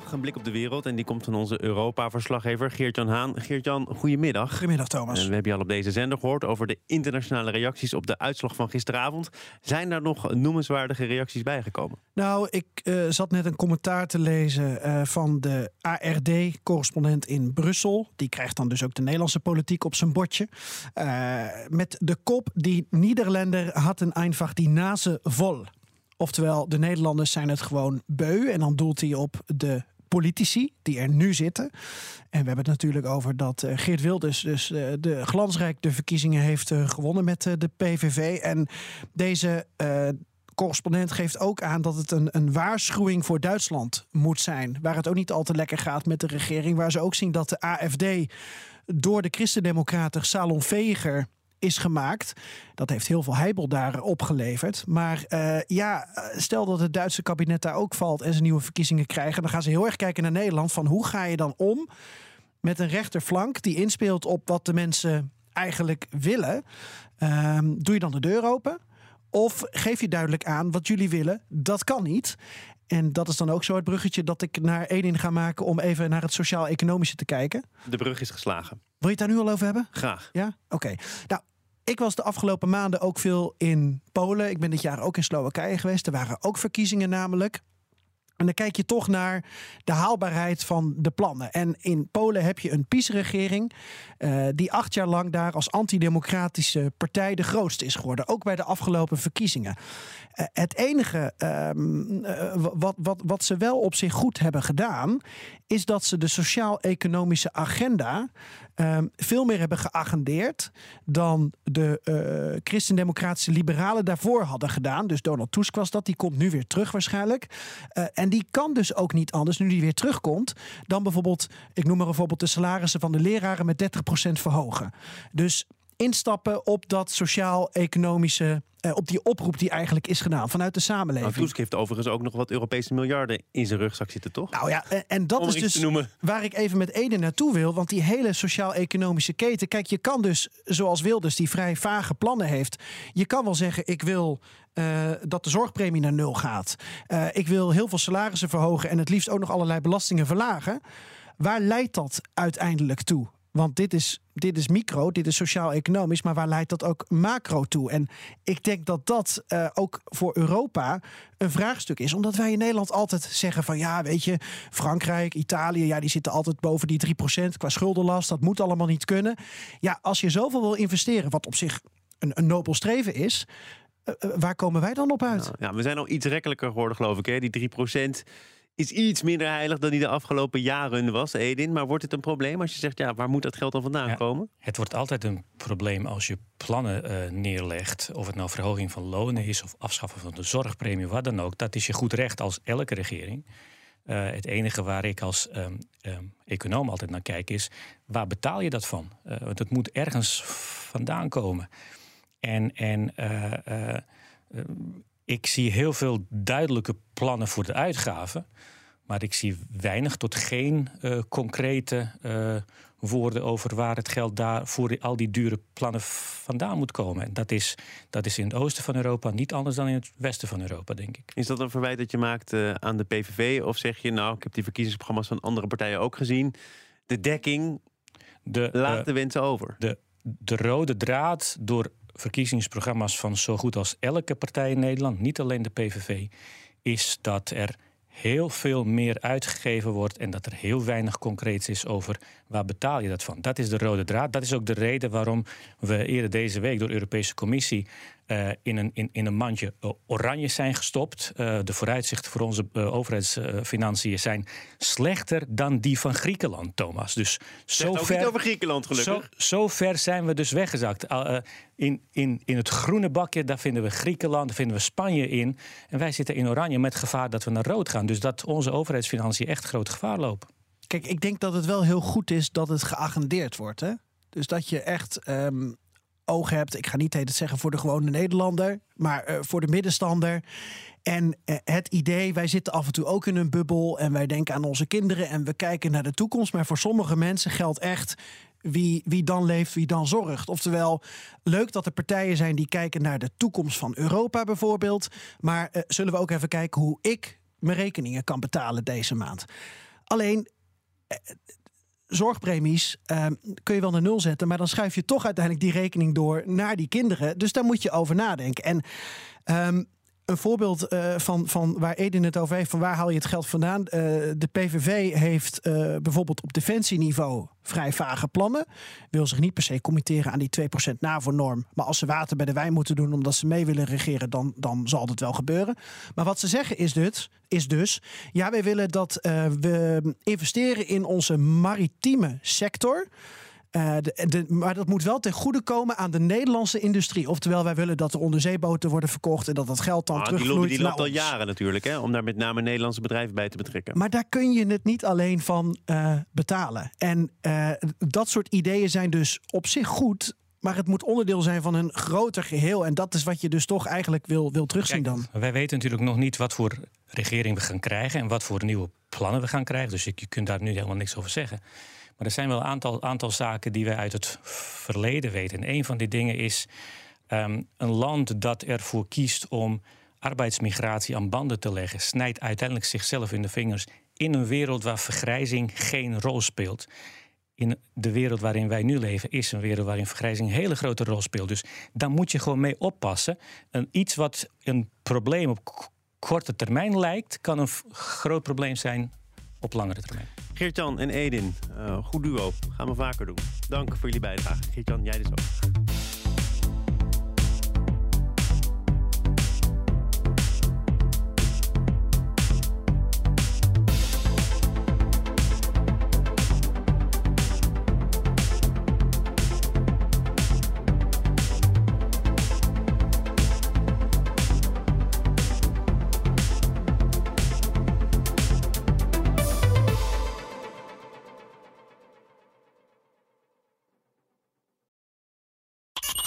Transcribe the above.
Dag een blik op de wereld. En die komt van onze Europa-verslaggever Geert-Jan Haan. Geert-Jan, goedemiddag. Goedemiddag, Thomas. En we hebben je al op deze zender gehoord over de internationale reacties op de uitslag van gisteravond. Zijn daar nog noemenswaardige reacties bijgekomen? Nou, ik uh, zat net een commentaar te lezen uh, van de ARD-correspondent in Brussel. Die krijgt dan dus ook de Nederlandse politiek op zijn bordje. Uh, met de kop: Die Nederlander had een einfach die nase vol. Oftewel, de Nederlanders zijn het gewoon beu. En dan doelt hij op de politici die er nu zitten. En we hebben het natuurlijk over dat uh, Geert Wilders dus uh, de glansrijk de verkiezingen heeft uh, gewonnen met de PVV. En deze correspondent geeft ook aan dat het een, een waarschuwing voor Duitsland moet zijn. Waar het ook niet al te lekker gaat met de regering. Waar ze ook zien dat de AFD door de Christendemocraten salonveger is gemaakt. Dat heeft heel veel heibel daar opgeleverd. Maar uh, ja, stel dat het Duitse kabinet daar ook valt en ze nieuwe verkiezingen krijgen, dan gaan ze heel erg kijken naar Nederland van hoe ga je dan om met een rechterflank die inspeelt op wat de mensen eigenlijk willen. Um, doe je dan de deur open? Of geef je duidelijk aan wat jullie willen? Dat kan niet. En dat is dan ook zo het bruggetje dat ik naar Edin ga maken om even naar het sociaal-economische te kijken. De brug is geslagen. Wil je het daar nu al over hebben? Graag. Ja? Oké. Okay. Nou, ik was de afgelopen maanden ook veel in Polen. Ik ben dit jaar ook in Slowakije geweest. Er waren ook verkiezingen namelijk. En dan kijk je toch naar de haalbaarheid van de plannen. En in Polen heb je een PiS-regering uh, die acht jaar lang daar als antidemocratische partij de grootste is geworden. Ook bij de afgelopen verkiezingen. Uh, het enige um, uh, wat, wat, wat ze wel op zich goed hebben gedaan, is dat ze de sociaal-economische agenda um, veel meer hebben geagendeerd dan de christendemocratische liberalen daarvoor hadden gedaan. Dus Donald Tusk was dat, die komt nu weer terug waarschijnlijk. En die kan dus ook niet anders, nu die weer terugkomt, dan bijvoorbeeld, ik noem maar bijvoorbeeld de salarissen van de leraren met 30% verhogen. Dus instappen op dat sociaal-economische, uh, op die oproep die eigenlijk is gedaan vanuit de samenleving. Maar Tusk heeft overigens ook nog wat Europese miljarden in zijn rugzak zitten, toch? Nou ja, en, en dat Om is dus waar ik even met Ede naartoe wil. Want die hele sociaal-economische keten. Kijk, je kan dus, zoals Wilders, die vrij vage plannen heeft. Je kan wel zeggen, ik wil uh, dat de zorgpremie naar nul gaat. Uh, ik wil heel veel salarissen verhogen en het liefst ook nog allerlei belastingen verlagen. Waar leidt dat uiteindelijk toe? Want dit is, dit is micro, dit is sociaal-economisch, maar waar leidt dat ook macro toe? En ik denk dat dat uh, ook voor Europa een vraagstuk is. Omdat wij in Nederland altijd zeggen van ja, weet je, Frankrijk, Italië, ja, die zitten altijd boven die 3% qua schuldenlast. Dat moet allemaal niet kunnen. Ja, als je zoveel wil investeren, wat op zich een, een nobel streven is, uh, waar komen wij dan op uit? Nou, ja, we zijn al iets rekkelijker geworden, geloof ik. Hè? Die 3% is iets minder heilig dan die de afgelopen jaren was, Edin. Maar wordt het een probleem als je zegt, ja, waar moet dat geld dan vandaan ja, komen? Het wordt altijd een probleem als je plannen uh, neerlegt. Of het nou verhoging van lonen is of afschaffen van de zorgpremie, wat dan ook. Dat is je goed recht als elke regering. Uh, het enige waar ik als um, um, econoom altijd naar kijk is, waar betaal je dat van? Uh, want het moet ergens vandaan komen. En, en ik zie heel veel duidelijke plannen voor de uitgaven. Maar ik zie weinig tot geen uh, concrete uh, woorden over waar het geld daar voor al die dure plannen vandaan moet komen. En dat is, dat is in het oosten van Europa niet anders dan in het westen van Europa, denk ik. Is dat een verwijt dat je maakt uh, aan de PVV? Of zeg je, nou, ik heb die verkiezingsprogramma's van andere partijen ook gezien. De dekking de, laat de wensen over. De, de rode draad door verkiezingsprogramma's van zo goed als elke partij in Nederland, niet alleen de PVV, is dat er heel veel meer uitgegeven wordt en dat er heel weinig concreets is over waar betaal je dat van. Dat is de rode draad. Dat is ook de reden waarom we eerder deze week door de Europese Commissie uh, in, een, in, in een mandje oranje zijn gestopt. Uh, de vooruitzichten voor onze uh, overheidsfinanciën zijn slechter dan die van Griekenland, Thomas. Dus zo ver, niet over Griekenland, gelukkig. Zo, zo ver zijn we dus weggezakt. in, in, in het groene bakje, daar vinden we Griekenland, daar vinden we Spanje in. En wij zitten in oranje met gevaar dat we naar rood gaan. Dus dat onze overheidsfinanciën echt groot gevaar lopen. Kijk, ik denk dat het wel heel goed is dat het geagendeerd wordt. Hè? Dus dat je echt ehm, oog hebt. Ik ga niet het zeggen voor de gewone Nederlander, maar uh, voor de middenstander. En uh, het idee, wij zitten af en toe ook in een bubbel en wij denken aan onze kinderen en we kijken naar de toekomst. Maar voor sommige mensen geldt echt wie, wie dan leeft, wie dan zorgt. Oftewel, leuk dat er partijen zijn die kijken naar de toekomst van Europa bijvoorbeeld. Maar uh, zullen we ook even kijken hoe ik mijn rekeningen kan betalen deze maand? Alleen zorgpremies uh, kun je wel naar nul zetten, maar dan schuif je toch uiteindelijk die rekening door naar die kinderen. Dus daar moet je over nadenken. En um, een voorbeeld uh, van, van waar Edin het over heeft, van waar haal je het geld vandaan? Uh, de PVV heeft uh, bijvoorbeeld op defensieniveau vrij vage plannen. Wil zich niet per se committeren aan die 2% NAVO-norm. Maar als ze water bij de wijn moeten doen omdat ze mee willen regeren, dan, dan zal dat wel gebeuren. Maar wat ze zeggen is dus, is dus ja, wij willen dat we investeren in onze maritieme sector. Uh, de, de, maar dat moet wel ten goede komen aan de Nederlandse industrie. Oftewel, wij willen dat er onderzeeboten worden verkocht en dat dat geld dan ah, terugvloeit Die, die loopt al jaren natuurlijk, hè, om daar met name Nederlandse bedrijven bij te betrekken. Maar daar kun je het niet alleen van uh, betalen. En uh, dat soort ideeën zijn dus op zich goed. Maar het moet onderdeel zijn van een groter geheel. En dat is wat je dus toch eigenlijk wil, wil terugzien Kijk, dan. Wij weten natuurlijk nog niet wat voor regering we gaan krijgen en wat voor nieuwe plannen we gaan krijgen. Dus je kunt daar nu helemaal niks over zeggen. Maar er zijn wel een aantal, aantal zaken die we uit het verleden weten. En een van die dingen is um, een land dat ervoor kiest om arbeidsmigratie aan banden te leggen, snijdt uiteindelijk zichzelf in de vingers in een wereld waar vergrijzing geen rol speelt. In de wereld waarin wij nu leven is een wereld waarin vergrijzing een hele grote rol speelt. Dus daar moet je gewoon mee oppassen. En iets wat een probleem op korte termijn lijkt, kan een groot probleem zijn op langere termijn. Geert-Jan en Edin, uh, goed duo. Gaan we vaker doen. Dank voor jullie bijdrage. Geert-Jan, jij dus ook.